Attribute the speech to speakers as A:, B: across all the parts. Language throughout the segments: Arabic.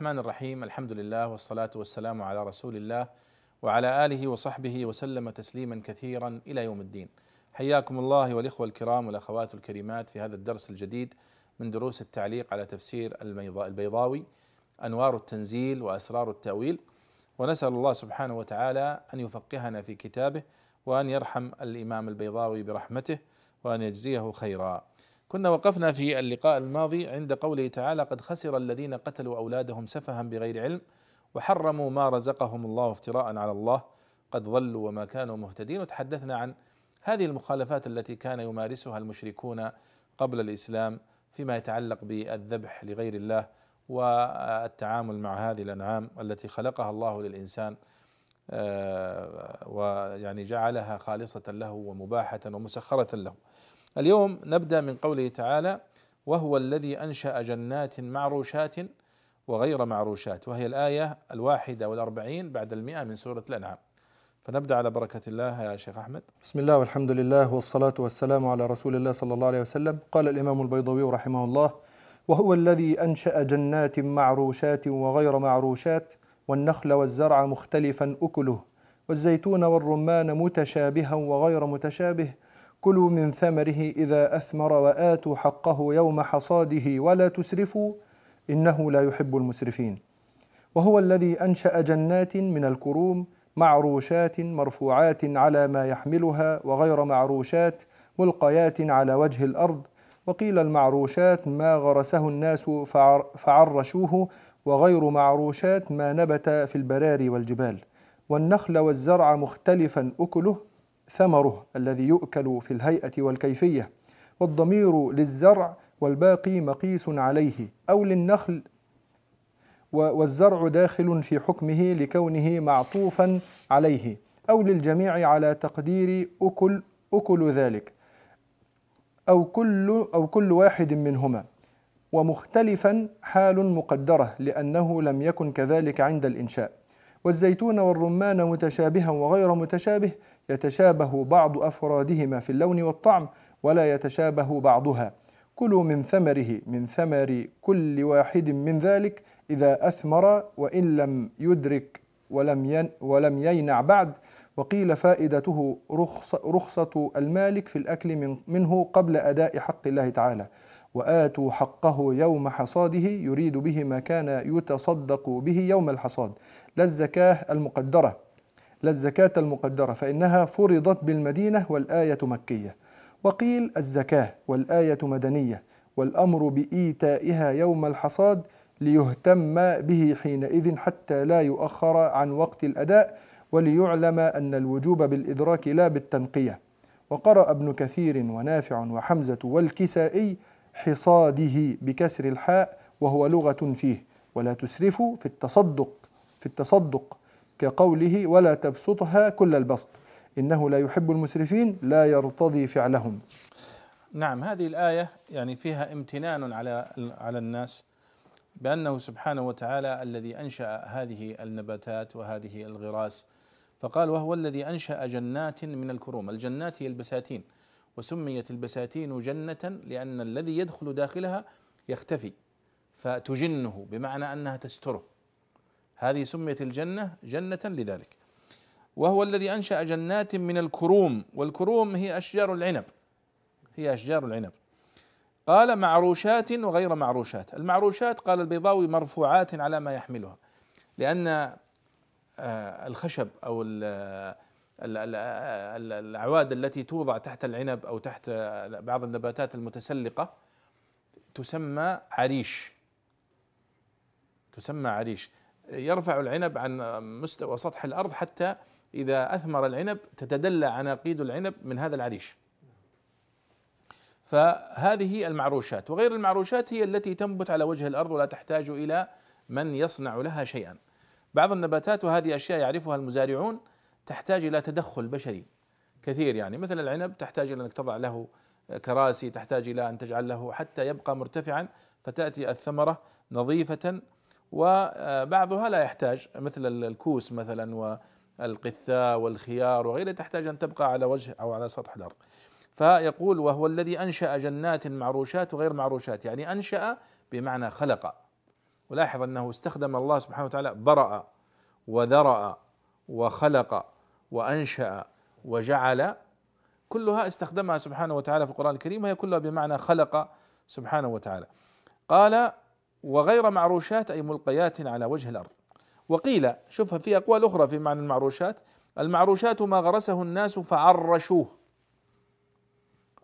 A: الرحمن الرحيم. الحمد لله والصلاة والسلام على رسول الله وعلى آله وصحبه وسلم تسليما كثيرا إلى يوم الدين. حياكم الله والإخوة الكرام والأخوات الكريمات في هذا الدرس الجديد من دروس التعليق على تفسير البيضاوي أنوار التنزيل وأسرار التأويل. ونسأل الله سبحانه وتعالى أن يفقهنا في كتابه وأن يرحم الإمام البيضاوي برحمته وأن يجزيه خيرا. كنا وقفنا في اللقاء الماضي عند قوله تعالى قد خسر الذين قتلوا أولادهم سفها بغير علم وحرموا ما رزقهم الله افتراء على الله قد ضلوا وما كانوا مهتدين. وتحدثنا عن هذه المخالفات التي كان يمارسها المشركون قبل الإسلام فيما يتعلق بالذبح لغير الله والتعامل مع هذه الأنعام التي خلقها الله للإنسان آه، ويعني جعلها خالصة له ومباحة ومسخرة له. اليوم نبدأ من قوله تعالى وهو الذي أنشأ جنات معروشات وغير معروشات. وهي الآية الواحدة والأربعين بعد المئة من سورة الأنعام. فنبدأ على بركة الله يا شيخ أحمد.
B: بسم الله والحمد لله والصلاة والسلام على رسول الله صلى الله عليه وسلم. قال الإمام البيضوي رحمه الله وهو الذي أنشأ جنات معروشات وغير معروشات والنخل والزرع مختلفا أكله والزيتون والرمان متشابها وغير متشابه كلوا من ثمره إذا أثمر وآتوا حقه يوم حصاده ولا تسرفوا إنه لا يحب المسرفين. وهو الذي أنشأ جنات من الكروم معروشات مرفوعات على ما يحملها وغير معروشات ملقيات على وجه الأرض. وقيل المعروشات ما غرسه الناس فعرشوه وغير معروشات ما نبت في البراري والجبال. والنخل والزرع مختلفا أكله ثمره الذي يؤكل في الهيئة والكيفية والضمير للزرع والباقي مقيس عليه أو للنخل والزرع داخل في حكمه لكونه معطوفا عليه أو للجميع على تقدير أكل أكل ذلك أو كل أو كل واحد منهما. ومختلفا حال مقدرة لأنه لم يكن كذلك عند الإنشاء. والزيتون والرمان متشابها وغير متشابه يتشابه بعض أفرادهما في اللون والطعم ولا يتشابه بعضها. كلوا من ثمره من ثمر كل واحد من ذلك إذا أثمر وإن لم يدرك ولم ولم يينع بعد. وقيل فائدته رخصة, رخصة المالك في الأكل من منه قبل أداء حق الله تعالى. وآتوا حقه يوم حصاده يريد به ما كان يتصدق به يوم الحصاد. لا الزكاة المقدرة. لا الزكاة المقدرة فإنها فرضت بالمدينة والآية مكية. وقيل الزكاة والآية مدنية والأمر بإيتائها يوم الحصاد ليهتم به حينئذ حتى لا يؤخر عن وقت الأداء وليعلم أن الوجوب بالإدراك لا بالتنقية. وقرأ ابن كثير ونافع وحمزة والكسائي حصاده بكسر الحاء وهو لغة فيه. ولا تسرفوا في التصدق في التصدق. كقوله ولا تبسطها كل البسط. إنه لا يحب المسرفين لا يرتضي فعلهم.
A: نعم هذه الآية يعني فيها امتنان على على الناس بأنه سبحانه وتعالى الذي أنشأ هذه النباتات وهذه الغراس. فقال وهو الذي أنشأ جنات من الكروم. الجنات هي البساتين وسميت البساتين جنة لأن الذي يدخل داخلها يختفي فتجنه بمعنى أنها تستره. هذه سميت الجنة جنة لذلك. وهو الذي أنشأ جنات من الكروم والكروم هي أشجار العنب. هي أشجار العنب. قال معروشات وغير معروشات. المعروشات قال البيضاوي مرفوعات على ما يحملها. لأن آه، الخشب أو الأعواد التي توضع تحت العنب أو تحت بعض النباتات المتسلقة تسمى عريش. تسمى عريش. يرفع العنب عن مستوى سطح الأرض حتى إذا أثمر العنب تتدلى عناقيد العنب من هذا العريش. فهذه المعروشات وغير المعروشات هي التي تنبت على وجه الأرض ولا تحتاج إلى من يصنع لها شيئا. بعض النباتات وهذه أشياء يعرفها المزارعون تحتاج إلى تدخل بشري كثير يعني مثل العنب تحتاج إلى أنك تضع له كراسي تحتاج إلى أن تجعل له حتى يبقى مرتفعا فتأتي الثمرة نظيفة وبعضها لا يحتاج مثل الكوس مثلا والقثاء والخيار وغيرها تحتاج أن تبقى على وجه أو على سطح الأرض. فيقول وهو الذي أنشأ جنات معروشات وغير معروشات يعني أنشأ بمعنى خلق ولاحظ أنه استخدم الله سبحانه وتعالى برأ وذرأ وخلق وأنشأ وجعل كلها استخدمها سبحانه وتعالى في القرآن الكريم وهي كلها بمعنى خلق سبحانه وتعالى قال وغير معروشات أي ملقيات على وجه الأرض. وقيل شوف في أقوال أخرى في معنى المعروشات. المعروشات ما غرسه الناس فعرشوه.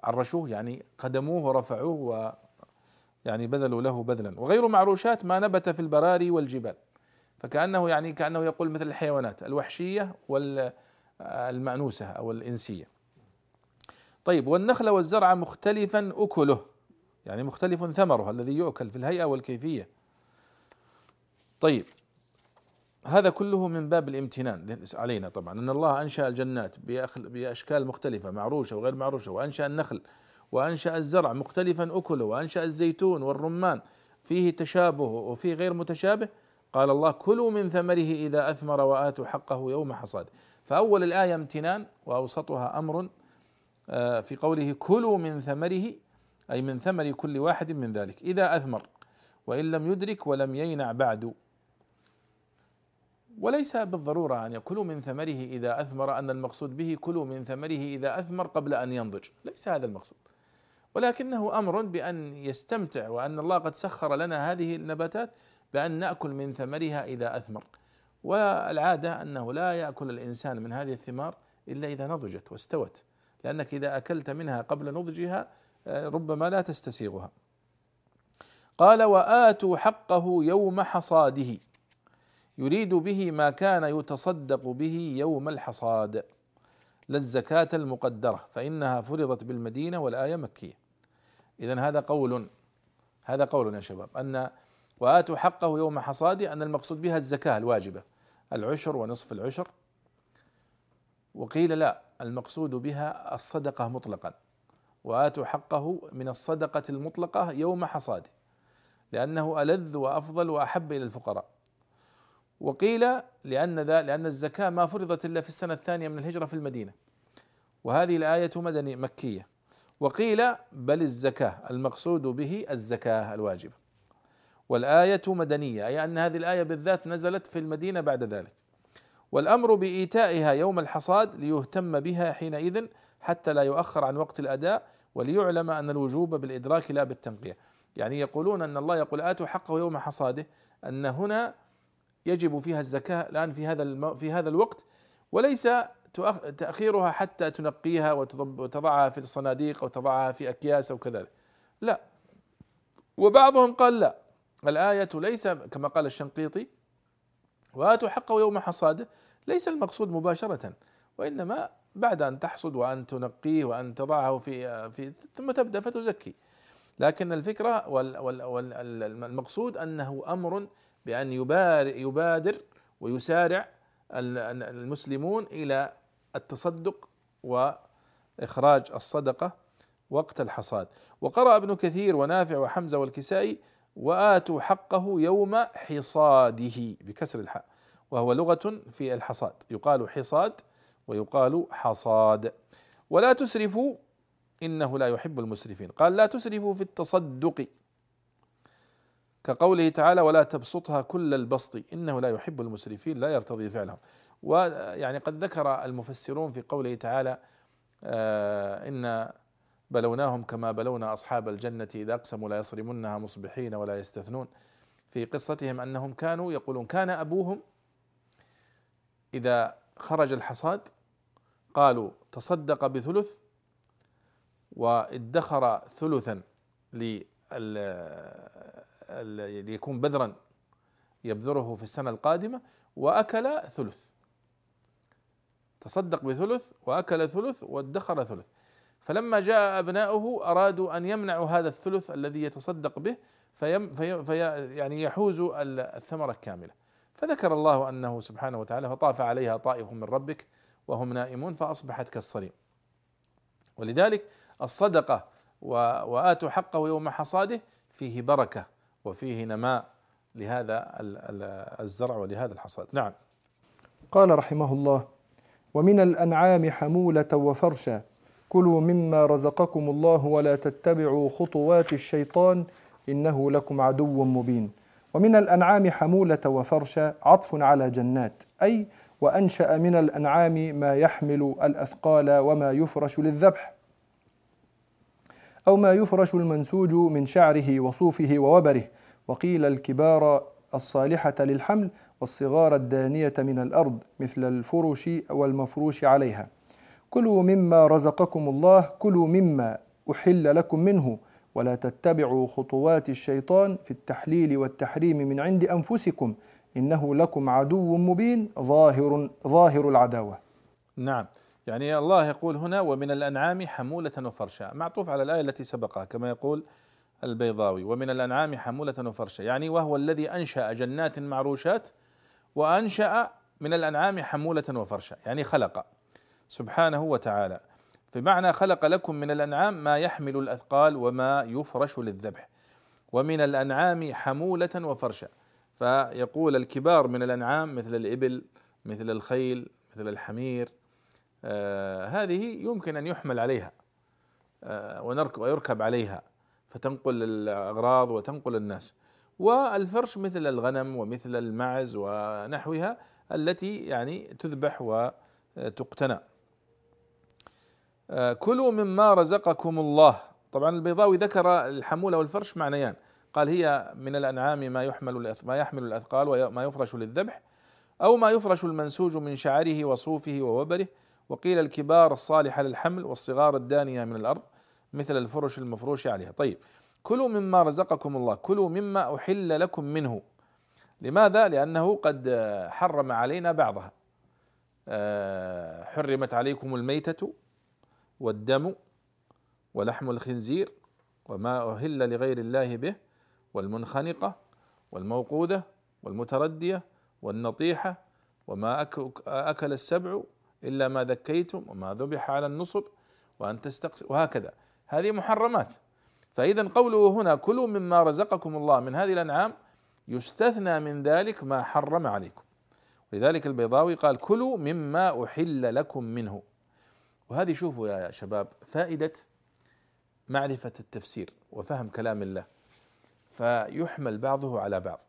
A: عرشوه يعني قدموه ورفعوه و يعني بذلوا له بذلا. وغير معروشات ما نبت في البراري والجبال. فكأنه يعني كأنه يقول مثل الحيوانات الوحشية والمأنوسة أو الإنسية. طيب والنخل والزرع مختلفا أكله. يعني مختلف ثمره الذي يؤكل في الهيئة والكيفية. طيب هذا كله من باب الامتنان علينا طبعا أن الله أنشأ الجنات بأشكال مختلفة معروشة وغير معروشة وأنشأ النخل وأنشأ الزرع مختلفا أكله وأنشأ الزيتون والرمان. فيه تشابه وفيه غير متشابه؟ قال الله كلوا من ثمره إذا أثمر وآتوا حقه يوم حصاده فأول الآية امتنان وأوسطها أمر آه، في قوله كلوا من ثمره أي من ثمر كل واحد من ذلك إذا أثمر وإن لم يدرك ولم يينع بعد. وليس بالضرورة أن يأكلوا من ثمره إذا أثمر أن المقصود به كلوا من ثمره إذا أثمر قبل أن ينضج. ليس هذا المقصود. ولكنه أمر بأن يستمتع وأن الله قد سخر لنا هذه النباتات بأن نأكل من ثمرها إذا أثمر. والعادة أنه لا يأكل الإنسان من هذه الثمار إلا إذا نضجت واستوت لأنك إذا أكلت منها قبل نضجها ربما لا تستسيغها. قال وآتوا حقه يوم حصاده. يريد به ما كان يتصدق به يوم الحصاد. لا الزكاة المقدرة فإنها فرضت بالمدينة والآية مكية. إذا هذا قول هذا قول يا شباب أن وآتوا حقه يوم حصاده أن المقصود بها الزكاة الواجبة العشر ونصف العشر. وقيل لا المقصود بها الصدقة مطلقا. وآتوا حقه من الصدقة المطلقة يوم حصاده لأنه ألذ وأفضل وأحب إلى الفقراء. وقيل لأن ذا لأن الزكاة ما فرضت إلا في السنة الثانية من الهجرة في المدينة. وهذه الآية مدني مكية. وقيل بل الزكاة المقصود به الزكاة الواجبة. والآية مدنية أي أن هذه الآية بالذات نزلت في المدينة بعد ذلك. والأمر بإيتائها يوم الحصاد ليهتم بها حينئذ حتى لا يؤخر عن وقت الأداء وليعلم أن الوجوب بالإدراك لا بالتنقية. يعني يقولون أن الله يقول آتوا حقه يوم حصاده أن هنا يجب فيها الزكاة الآن في هذا في هذا الوقت وليس تأخيرها حتى تنقيها وتضعها في الصناديق أو تضعها في أكياس أو كذلك. لا. وبعضهم قال لا. الآية ليس كما قال الشنقيطي وآتوا حقه يوم حصاده ليس المقصود مباشرة وإنما بعد أن تحصد وأن تنقيه وأن تضعه في في ثم تبدأ فتزكي. لكن الفكرة والمقصود أنه أمر بأن يبادر ويسارع المسلمون إلى التصدق وإخراج الصدقة وقت الحصاد. وقرأ ابن كثير ونافع وحمزة والكسائي وآتوا حقه يوم حصاده بكسر الحاء وهو لغة في الحصاد. يقال حصاد ويقال حصاد. ولا تسرفوا إنه لا يحب المسرفين. قال لا تسرفوا في التصدق. كقوله تعالى ولا تبسطها كل البسط إنه لا يحب المسرفين لا يرتضي فعلهم. ويعني قد ذكر المفسرون في قوله تعالى آه إن بلوناهم كما بلونا أصحاب الجنة إذا أقسموا لا يصرمنها مصبحين ولا يستثنون. في قصتهم أنهم كانوا يقولون كان أبوهم إذا خرج الحصاد قالوا تصدق بثلث وادخر ثلثا ليكون بذرا يبذره في السنة القادمة وأكل ثلث. تصدق بثلث وأكل ثلث وادخر ثلث. فلما جاء أبناؤه أرادوا أن يمنعوا هذا الثلث الذي يتصدق به فيم في في يعني يحوز الثمرة الكاملة. فذكر الله أنه سبحانه وتعالى فطاف عليها طائف من ربك وهم نائمون فأصبحت كالصريم ولذلك الصدقة وآتوا حقه يوم حصاده فيه بركة وفيه نماء لهذا الزرع ولهذا الحصاد. نعم.
B: قال رحمه الله ومن الأنعام حمولة وفرشا. كلوا مما رزقكم الله ولا تتبعوا خطوات الشيطان إنه لكم عدو مبين. ومن الأنعام حمولة وفرشا عطف على جنات. أي وأنشأ من الأنعام ما يحمل الأثقال وما يفرش للذبح أو ما يفرش المنسوج من شعره وصوفه ووبره. وقيل الكبار الصالحة للحمل والصغار الدانية من الأرض مثل الفرش والمفروش عليها. كلوا مما رزقكم الله كلوا مما أحل لكم منه. ولا تتبعوا خطوات الشيطان في التحليل والتحريم من عند أنفسكم. إنه لكم عدو مبين ظاهر ظاهر العداوة.
A: نعم. يعني الله يقول هنا ومن الأنعام حمولة وفرشا. معطوف على الآية التي سبقها كما يقول البيضاوي. ومن الأنعام حمولة وفرشا. يعني وهو الذي أنشأ جنات معروشات وأنشأ من الأنعام حمولة وفرشا. يعني خلق سبحانه وتعالى. بمعنى خلق لكم من الأنعام ما يحمل الأثقال وما يفرش للذبح. ومن الأنعام حمولة وفرشا. فيقول الكبار من الأنعام مثل الإبل مثل الخيل مثل الحمير آه هذه يمكن أن يحمل عليها آه ونركب ويركب عليها فتنقل الأغراض وتنقل الناس. والفرش مثل الغنم ومثل المعز ونحوها التي يعني تذبح وتقتنى. آه، كلوا مما رزقكم الله. طبعا البيضاوي ذكر الحمولة والفرش معنيان. قال هي من الأنعام ما يحمل ما يحمل الأثقال وما يفرش للذبح أو ما يفرش المنسوج من شعره وصوفه ووبره وقيل الكبار الصالحة للحمل والصغار الدانية من الأرض مثل الفرش المفروش عليها. طيب كلوا مما رزقكم الله كلوا مما أحل لكم منه. لماذا؟ لأنه قد حرم علينا بعضها. آه، حرمت عليكم الميتة والدم ولحم الخنزير وما أهل لغير الله به والمنخنقة والموقودة والمتردية والنطيحة وما أكل السبع إلا ما ذكيتم وما ذبح على النصب وأن تستقسم وهكذا. هذه محرمات. فإذا قوله هنا كلوا مما رزقكم الله من هذه الأنعام يستثنى من ذلك ما حرم عليكم. لذلك البيضاوي قال كلوا مما أحل لكم منه. وهذه شوفوا يا شباب فائدة معرفة التفسير وفهم كلام الله. فيحمل بعضه على بعض.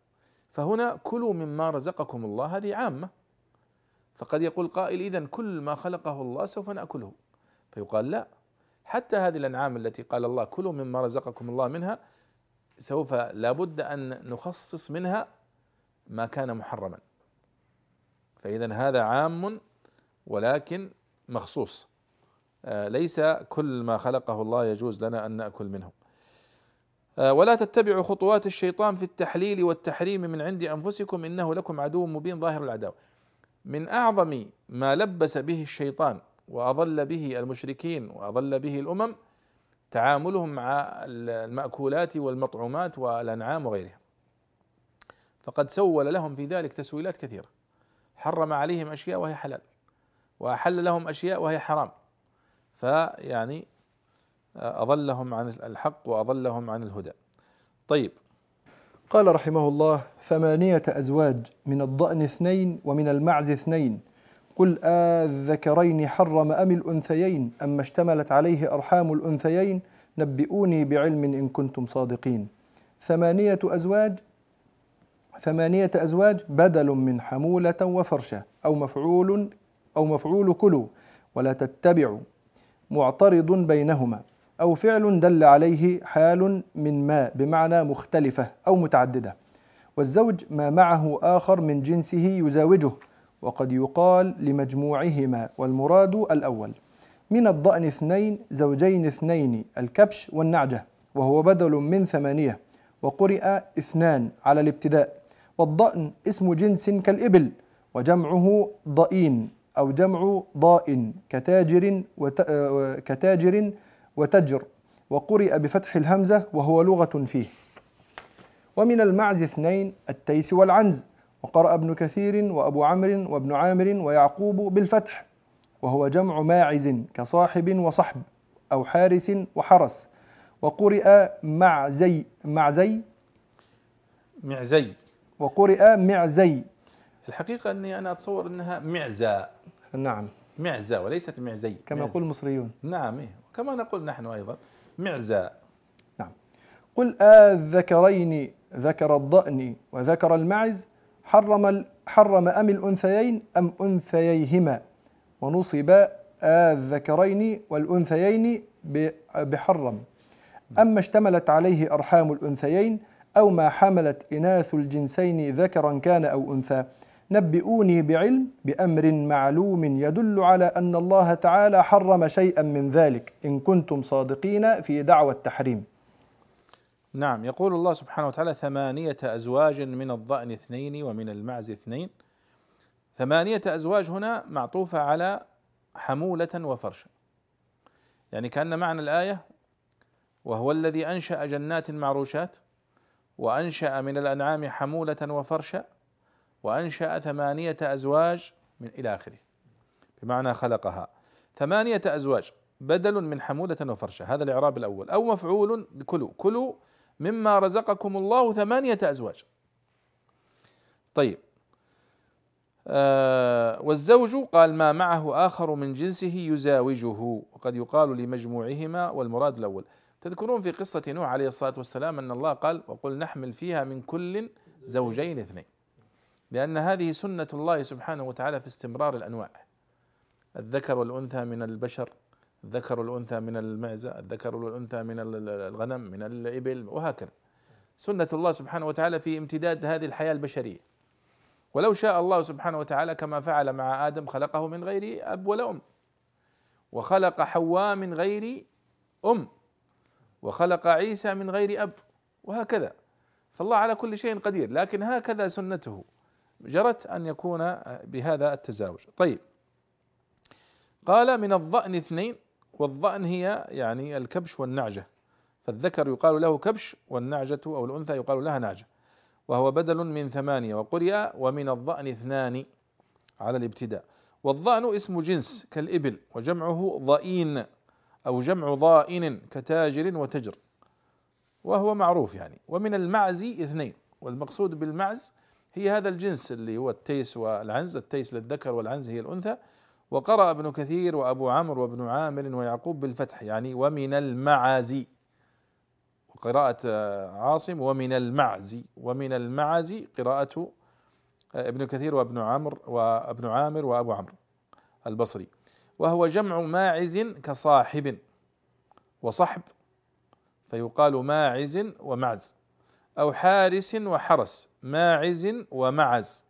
A: فهنا كلوا مما رزقكم الله هذه عامة. فقد يقول قائل إذا كل ما خلقه الله سوف نأكله. فيقال لا حتى هذه الأنعام التي قال الله كلوا مما رزقكم الله منها سوف لابد أن نخصص منها ما كان محرما. فإذا هذا عام ولكن مخصوص. آه، ليس كل ما خلقه الله يجوز لنا أن نأكل منه. ولا تتبعوا خطوات الشيطان في التحليل والتحريم من عند أنفسكم إنه لكم عدو مبين ظاهر العداوة. من أعظم ما لبس به الشيطان وأضل به المشركين وأضل به الأمم تعاملهم مع المأكولات والمطعومات والأنعام وغيرها. فقد سول لهم في ذلك تسويلات كثيرة. حرم عليهم أشياء وهي حلال. وأحل لهم أشياء وهي حرام. فيعني أضلهم عن الحق وأضلهم عن الهدى. طيب.
B: قال رحمه الله ثمانية أزواج من الضأن اثنين ومن المعز اثنين. قل آذكرين حرم أم الأنثيين؟ أما اشتملت عليه أرحام الأنثيين نبئوني بعلم إن كنتم صادقين. ثمانية أزواج ثمانية أزواج بدل من حمولة وفرشة أو مفعول أو مفعول كلوا ولا تتبعوا معترض بينهما. أو فعل دل عليه حال من ما بمعنى مختلفة أو متعددة. والزوج ما معه آخر من جنسه يزاوجه وقد يقال لمجموعهما والمراد الأول. من الضأن اثنين زوجين اثنين الكبش والنعجة وهو بدل من ثمانية وقرئ اثنان على الابتداء. والضأن اسم جنس كالإبل وجمعه ضئين أو جمع ضاء كتاجر وت... كتاجر وتجر وقرئ بفتح الهمزة وهو لغة فيه. ومن المعز اثنين التيس والعنز وقرأ ابن كثير وأبو عمرو وابن عامر ويعقوب بالفتح وهو جمع ماعز كصاحب وصحب أو حارس وحرس. وقرئ معزي معزي
A: معزي.
B: وقرئ معزي.
A: الحقيقة أني أنا أتصور أنها معزة
B: نعم.
A: معزة وليست معزي.
B: كما يقول المصريون.
A: نعم إيه. كما نقول نحن أيضا معزة
B: نعم. قل آذكرين ذكر الضأن وذكر المعز حرم حرم أم الأنثيين أم أنثييهما؟ ونصب الذكرين والأنثيين بحرم. أما اشتملت عليه أرحام الأنثيين أو ما حملت إناث الجنسين ذكرا كان أو أنثى؟ نبئوني بعلم بأمر معلوم يدل على أن الله تعالى حرم شيئا من ذلك إن كنتم صادقين في دعوى التحريم.
A: نعم يقول الله سبحانه وتعالى ثمانية أزواج من الضأن اثنين ومن المعز اثنين. ثمانية أزواج هنا معطوفة على حمولة وفرشا يعني كأن معنى الآية وهو الذي أنشأ جنات معروشات وأنشأ من الأنعام حمولة وفرشا. وأنشأ ثمانية أزواج من إلى آخره. بمعنى خلقها. ثمانية أزواج بدل من حمولة وفرشة. هذا الإعراب الأول. أو مفعول كلوا. كلوا مما رزقكم الله ثمانية أزواج. طيب. آه والزوج قال ما معه آخر من جنسه يزاوجه. وقد يقال لمجموعهما والمراد الأول. تذكرون في قصة نوح عليه الصلاة والسلام أن الله قال وقل نحمل فيها من كل زوجين اثنين. لأن هذه سنة الله سبحانه وتعالى في استمرار الأنواع. الذكر والأنثى من البشر الذكر والأنثى من المعزة الذكر والأنثى من الغنم من الإبل وهكذا. سنة الله سبحانه وتعالى في امتداد هذه الحياة البشرية. ولو شاء الله سبحانه وتعالى كما فعل مع آدم خلقه من غير أب ولا أم وخلق حواء من غير أم. وخلق عيسى من غير أب. وهكذا. فالله على كل شيء قدير. لكن هكذا سنته. جرت أن يكون بهذا التزاوج. طيب. قال من الضأن اثنين والضأن هي يعني الكبش والنعجة. فالذكر يقال له كبش والنعجة أو الأنثى يقال لها نعجة. وهو بدل من ثمانية وقرئ ومن الضأن اثنان على الابتداء. والضأن اسم جنس كالإبل وجمعه ضئين أو جمع ضائن كتاجر وتجر. وهو معروف يعني. ومن المعز اثنين والمقصود بالمعز هي هذا الجنس اللي هو التيس والعنز التيس للذكر والعنز هي الأنثى. وقرأ ابن كثير وأبو عمرو وابن عامر ويعقوب بالفتح يعني ومن المعازي وقراءة عاصم ومن المعز. ومن المعز قراءة ابن كثير وابن عمرو وابن عامر وأبو عمرو البصري. وهو جمع ماعز كصاحب وصحب فيقال ماعز ومعز أو حارس وحرس. ماعز ومعز.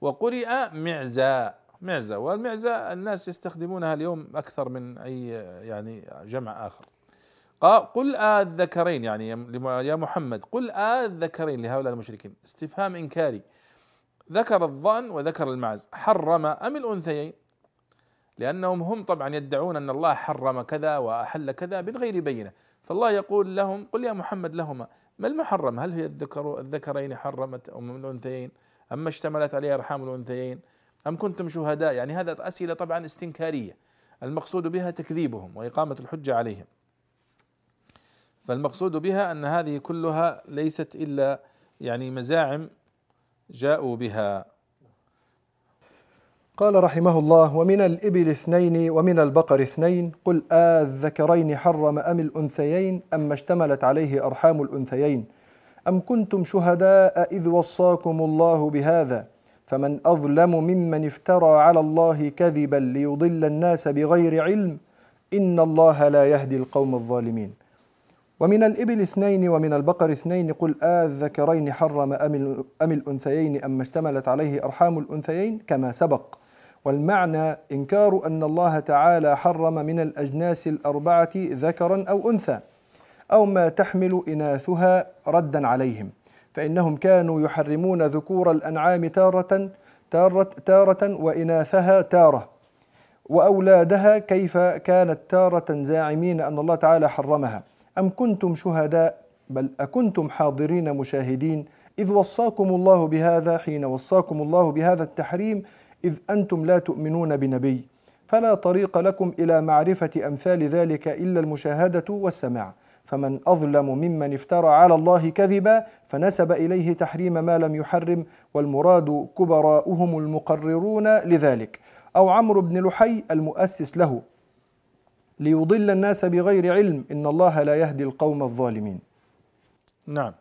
A: وقرئ معزى معزة والمعزة الناس يستخدمونها اليوم أكثر من أي يعني جمع آخر. قل آه الذكرين يعني يا محمد قل آه الذكرين لهؤلاء المشركين. استفهام إنكاري. ذكر الظن وذكر المعز. حرم أم الأنثيين؟ لأنهم هم طبعا يدعون أن الله حرم كذا وأحل كذا من غير بينة. فالله يقول لهم قل يا محمد لهما. ما المحرم؟ هل هي الذكر الذكرين حرمت أم الأنثيين؟ أما اشتملت عليها أرحام الأنثيين؟ أم كنتم شهداء؟ يعني هذا أسئلة طبعا استنكارية. المقصود بها تكذيبهم وإقامة الحجة عليهم. فالمقصود بها أن هذه كلها ليست إلا يعني مزاعم جاءوا بها.
B: قال رحمه الله ومن الإبل اثنين ومن البقر اثنين قل آذكرين حرم أم الأنثيين أم اشتملت عليه أرحام الأنثيين أم كنتم شهداء إذ وصاكم الله بهذا؟ فمن أظلم ممن افترى على الله كذبا ليضل الناس بغير علم إن الله لا يهدي القوم الظالمين. ومن الإبل اثنين ومن البقر اثنين قل آذكرين حرم أم, الأنثيين أم اشتملت عليه أرحام الأنثيين كما سبق. والمعنى إنكار أن الله تعالى حرم من الأجناس الأربعة ذكرا أو أنثى أو ما تحمل إناثها ردا عليهم فإنهم كانوا يحرمون ذكور الأنعام تارة تارة, تارة وإناثها تارة وأولادها كيف كانت تارة زاعمين أن الله تعالى حرمها. أم كنتم شهداء؟ بل أكنتم حاضرين مشاهدين إذ وصاكم الله بهذا حين وصاكم الله بهذا التحريم إذ أنتم لا تؤمنون بنبي فلا طريق لكم إلى معرفة أمثال ذلك إلا المشاهدة والسماع. فمن أظلم ممن افترى على الله كذبا فنسب إليه تحريم ما لم يحرم والمراد كبراؤهم المقررون لذلك. أو عمرو بن لحي المؤسس له. ليضل الناس بغير علم إن الله لا يهدي القوم الظالمين.
A: نعم.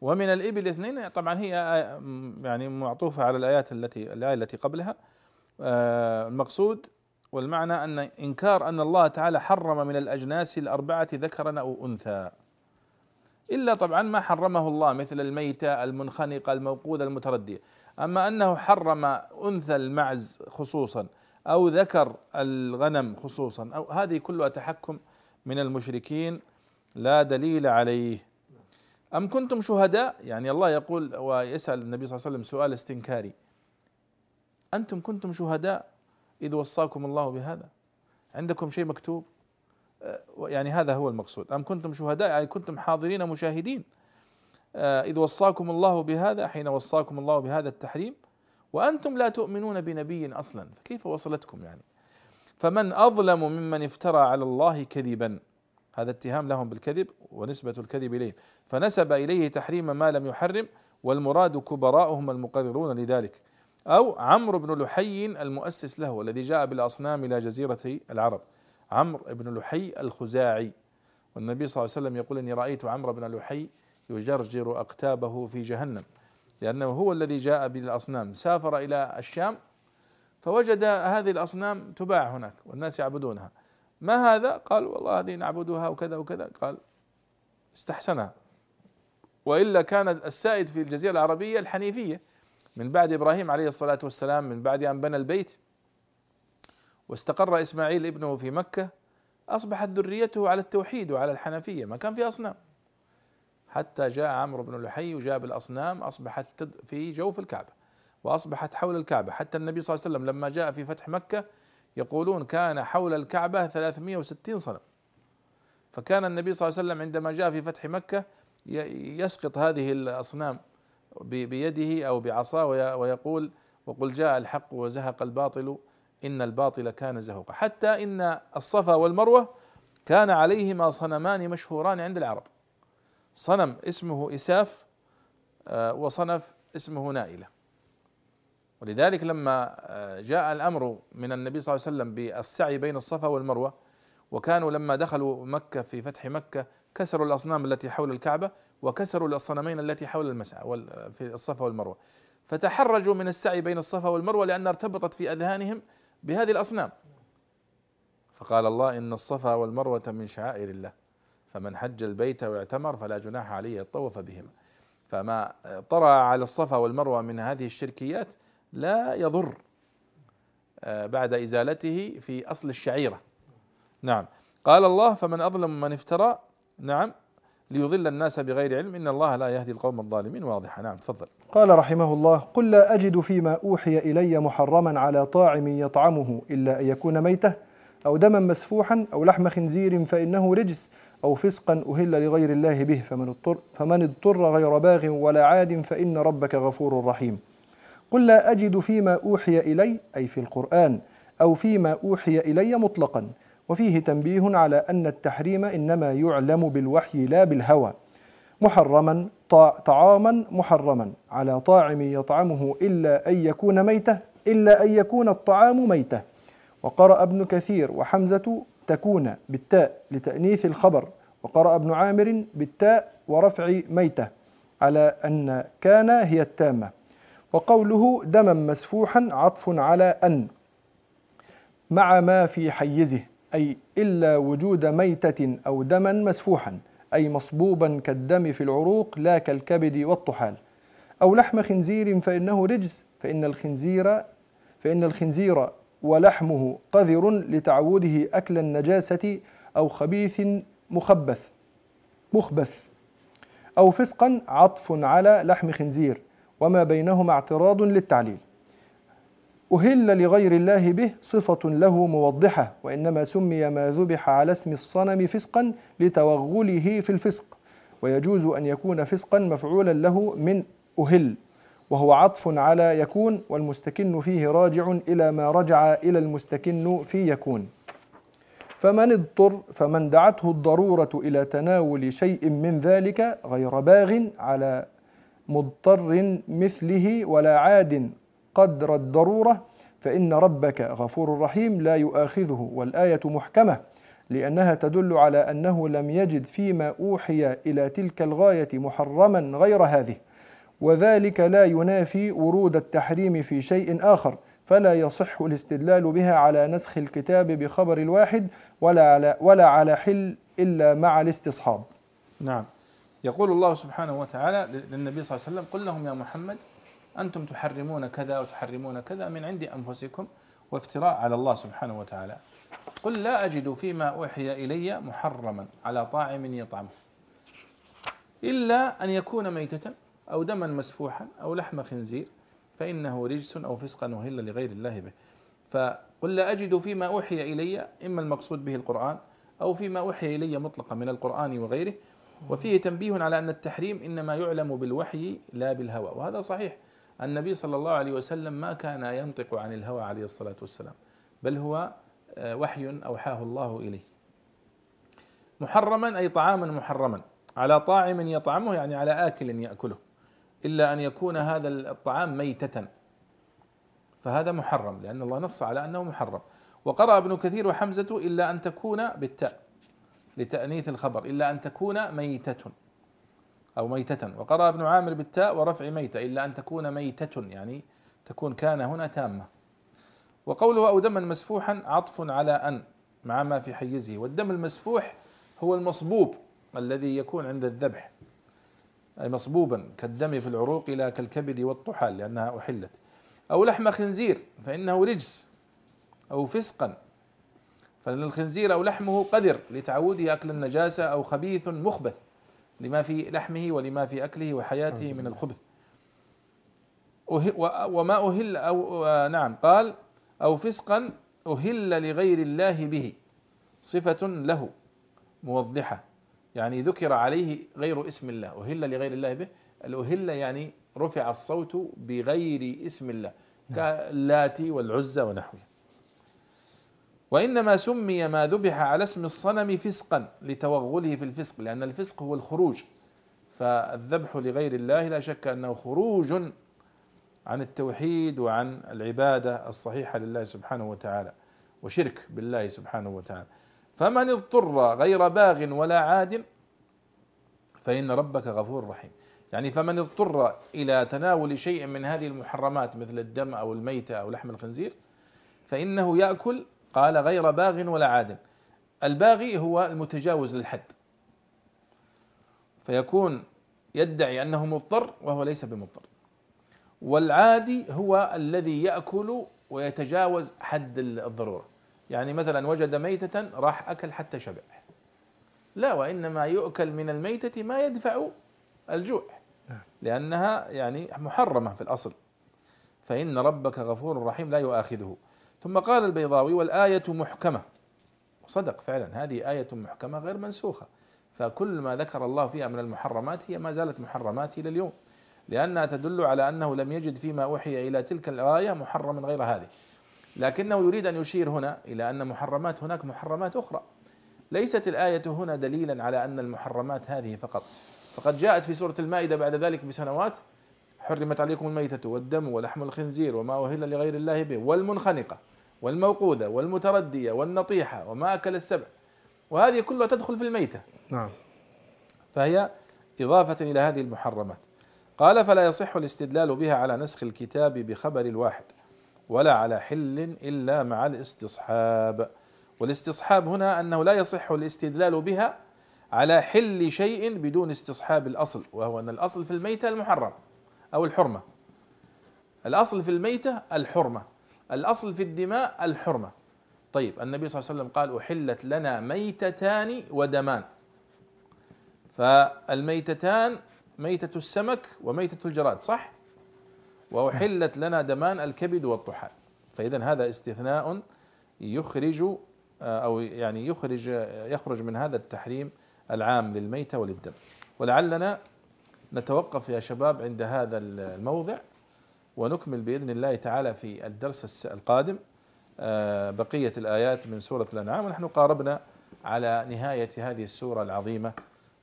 A: ومن الإبل اثنين طبعا هي يعني معطوفة على الآيات التي الآية التي قبلها. آه، المقصود والمعنى أن إنكار أن الله تعالى حرم من الأجناس الأربعة ذكرا أو أنثى. إلا طبعا ما حرمه الله مثل الميتة المنخنقة الموقودة المتردية أما أنه حرم أنثى المعز خصوصا أو ذكر الغنم خصوصا أو هذه كلها تحكم من المشركين لا دليل عليه. أم كنتم شهداء؟ يعني الله يقول ويسأل النبي صلى الله عليه وسلم سؤال استنكاري. أنتم كنتم شهداء إذ وصاكم الله بهذا؟ عندكم شيء مكتوب؟ آه، يعني هذا هو المقصود. أم كنتم شهداء؟ يعني كنتم حاضرين مشاهدين. آه، إذ وصاكم الله بهذا حين وصاكم الله بهذا التحريم. وأنتم لا تؤمنون بنبي أصلا. فكيف وصلتكم يعني؟ فمن أظلم ممن افترى على الله كذبا. هذا اتهام لهم بالكذب ونسبة الكذب إليه. فنسب إليه تحريم ما لم يحرم والمراد كبراؤهم المقررون لذلك. أو عمرو بن لحي المؤسس له والذي جاء بالأصنام إلى جزيرة العرب. عمرو بن لحي الخزاعي. والنبي صلى الله عليه وسلم يقول إني رأيت عمرو بن لحي يجرجر أقتابه في جهنم لأنه هو الذي جاء بالأصنام. سافر إلى الشام فوجد هذه الأصنام تباع هناك والناس يعبدونها. ما هذا؟ قال والله هذه نعبدها وكذا وكذا. قال استحسنها. وإلا كان السائد في الجزيرة العربية الحنيفية. من بعد إبراهيم عليه الصلاة والسلام من بعد أن بنى البيت واستقر إسماعيل ابنه في مكة أصبحت ذريته على التوحيد وعلى الحنفية. ما كان في أصنام. حتى جاء عمرو بن لحي وجاب الأصنام أصبحت في جوف الكعبة وأصبحت حول الكعبة. حتى النبي صلى الله عليه وسلم لما جاء في فتح مكة يقولون كان حول الكعبة 360 صنم. فكان النبي صلى الله عليه وسلم عندما جاء في فتح مكة يسقط هذه الأصنام بيده أو بعصاه ويقول وقل جاء الحق وزهق الباطل إن الباطل كان زهوقا. حتى إن الصفا والمروة كان عليهما صنمان مشهوران عند العرب. صنم اسمه إساف آه، وصنف اسمه نائلة. ولذلك لما آه، جاء الأمر من النبي صلى الله عليه وسلم بالسعي بين الصفا والمروة وكانوا لما دخلوا مكة في فتح مكة كسروا الأصنام التي حول الكعبة وكسروا الصنمين التي حول المسعى في الصفا والمروة. فتحرجوا من السعي بين الصفا والمروة لأن ارتبطت في أذهانهم بهذه الأصنام. فقال الله إن الصفا والمروة من شعائر الله فمن حج البيت واعتمر فلا جناح عليه يطوف بهما. فما طرأ على الصفا والمروة من هذه الشركيات لا يضر آه، بعد إزالته في أصل الشعيرة. نعم. قال الله فمن أظلم من افترى نعم ليضل الناس بغير علم. إن الله لا يهدي القوم الظالمين. واضحه نعم تفضل.
B: قال رحمه الله قل لا أجد فيما أوحي إلي محرما على طاعم يطعمه إلا أن يكون ميتة أو دما مسفوحا أو لحم خنزير فإنه رجس أو فسقا أهل لغير الله به. فمن اضطر فمن اضطر غير باغ ولا عاد فإن ربك غفور رحيم. قل لا أجد فيما أوحي إلي أي في القرآن أو فيما أوحي إلي مطلقا. وفيه تنبيه على أن التحريم إنما يعلم بالوحي لا بالهوى. محرما طعاما محرما. على طاعم يطعمه إلا أن يكون ميتة إلا أن يكون الطعام ميتة. وقرأ ابن كثير وحمزة تكون بالتاء لتأنيث الخبر. وقرأ ابن عامر بالتاء ورفع ميتة. على أن كان هي التامة. وقوله دما مسفوحا عطف على أن مع ما في حيزه أي إلا وجود ميتة أو دما مسفوحا أي مصبوبا كالدم في العروق لا كالكبد والطحال. أو لحم خنزير فإنه رجس فإن الخنزير فإن الخنزير ولحمه قذر لتعوده أكل النجاسة أو خبيث مخبث مخبث. أو فسقا عطف على لحم خنزير. وما بينهما اعتراض للتعليل. أهل لغير الله به صفة له موضحة وإنما سمي ما ذبح على اسم الصنم فسقا لتوغله في الفسق ويجوز أن يكون فسقا مفعولا له من أهل وهو عطف على يكون والمستكن فيه راجع إلى ما رجع إلى المستكن في يكون. فمن اضطر فمن دعته الضرورة إلى تناول شيء من ذلك غير باغ على مضطر مثله ولا عاد قدر الضرورة فإن ربك غفور رحيم لا يؤاخذه والآية محكمة لأنها تدل على أنه لم يجد فيما أوحي إلى تلك الغاية محرما غير هذه. وذلك لا ينافي ورود التحريم في شيء آخر فلا يصح الاستدلال بها على نسخ الكتاب بخبر الواحد ولا على ولا على حل إلا مع الاستصحاب.
A: نعم. يقول الله سبحانه وتعالى للنبي صلى الله عليه وسلم قل لهم يا محمد أنتم تحرمون كذا وتحرمون كذا من عند أنفسكم وافتراء على الله سبحانه وتعالى. قل لا أجد فيما أوحي إلي محرما على طاعم يطعمه إلا أن يكون ميتة أو دما مسفوحا أو لحم خنزير فإنه رجس أو فسقا أهل لغير الله به. فقل لا أجد فيما أوحي إلي إما المقصود به القرآن أو فيما أوحي إلي مطلقا من القرآن وغيره وفيه تنبيه على أن التحريم إنما يعلم بالوحي لا بالهوى. وهذا صحيح. النبي صلى الله عليه وسلم ما كان ينطق عن الهوى عليه الصلاة والسلام بل هو آه، وحي أوحاه الله إليه. محرما أي طعاما محرما. على طاعم يطعمه يعني على آكل يأكله. إلا أن يكون هذا الطعام ميتة. فهذا محرم لأن الله نص على أنه محرم. وقرأ ابن كثير وحمزة إلا أن تكون بالتاء. لتأنيث الخبر إلا أن تكون ميتة أو ميتة. وقرأ ابن عامر بالتاء ورفع ميتة إلا أن تكون ميتة يعني تكون كان هنا تامة. وقوله أو دما مسفوحا عطف على أن مع ما في حيزه. والدم المسفوح هو المصبوب الذي يكون عند الذبح أي مصبوبا كالدم في العروق لا كالكبد والطحال لأنها أحلت. أو لحم خنزير فإنه رجس. أو فسقا فإن الخنزير أو لحمه قدر لتعوده أكل النجاسة أو خبيث مخبث لما في لحمه ولما في أكله وحياته من الخبث. وما أهل أو نعم قال أو فسقا أهل لغير الله به صفة له موضحة. يعني ذكر عليه غير اسم الله. أهل لغير الله به الأهل يعني رفع الصوت بغير اسم الله كاللاتي والعزى ونحوه. وإنما سمي ما ذبح على اسم الصنم فسقا لتوغله في الفسق لأن الفسق هو الخروج. فالذبح لغير الله لا شك أنه خروج عن التوحيد وعن العبادة الصحيحة لله سبحانه وتعالى وشرك بالله سبحانه وتعالى. فمن اضطر غير باغ ولا عاد فإن ربك غفور رحيم. يعني فمن اضطر إلى تناول شيء من هذه المحرمات مثل الدم أو الميتة أو لحم الخنزير فإنه يأكل قال غير باغ ولا عاد. الباغي هو المتجاوز للحد. فيكون يدعي أنه مضطر وهو ليس بمضطر. والعادي هو الذي يأكل ويتجاوز حد الضرورة. يعني مثلا وجد ميتة راح أكل حتى شبع لا وإنما يؤكل من الميتة ما يدفع الجوع. لأنها يعني محرمة في الأصل. فإن ربك غفور رحيم لا يؤاخذه. ثم قال البيضاوي والآية محكمة. صدق فعلا هذه آية محكمة غير منسوخة. فكل ما ذكر الله فيها من المحرمات هي ما زالت محرمات إلى اليوم لأنها تدل على أنه لم يجد فيما أوحي إلى تلك الآية محرما غير هذه. لكنه يريد أن يشير هنا إلى أن محرمات هناك محرمات أخرى. ليست الآية هنا دليلا على أن المحرمات هذه فقط. فقد جاءت في سورة المائدة بعد ذلك بسنوات حرمت عليكم الميتة والدم ولحم الخنزير وما أهل لغير الله به والمنخنقة والموقوذة والمتردية والنطيحة وما أكل السبع. وهذه كلها تدخل في الميتة.
B: نعم.
A: فهي إضافة إلى هذه المحرمات. قال فلا يصح الاستدلال بها على نسخ الكتاب بخبر الواحد ولا على حل إلا مع الاستصحاب. والاستصحاب هنا أنه لا يصح الاستدلال بها على حل شيء بدون استصحاب الأصل وهو أن الأصل في الميتة المحرم. أو الحرمة. الأصل في الميتة الحرمة. الأصل في الدماء الحرمة. طيب النبي صلى الله عليه وسلم قال أحلت لنا ميتتان ودمان. فالميتتان ميتة السمك وميتة الجراد صح؟ وأحلت لنا دمان الكبد والطحال. فإذا هذا استثناء يخرج أو يعني يخرج يخرج من هذا التحريم العام للميتة وللدم. ولعلنا نتوقف يا شباب عند هذا الموضع ونكمل بإذن الله تعالى في الدرس القادم. آه، بقية الآيات من سورة الأنعام. ونحن قاربنا على نهاية هذه السورة العظيمة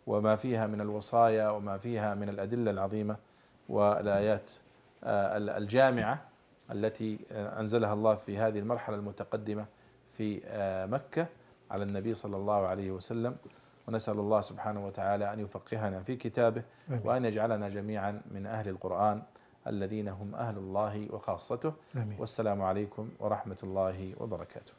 A: وما فيها من الوصايا وما فيها من الأدلة العظيمة والآيات آه، الجامعة التي آه، أنزلها الله في هذه المرحلة المتقدمة في مكة على النبي صلى الله عليه وسلم. ونسأل الله سبحانه وتعالى أن يفقهنا في كتابه. وأن يجعلنا جميعا من أهل القرآن الذين هم أهل الله وخاصته. والسلام عليكم ورحمة الله وبركاته.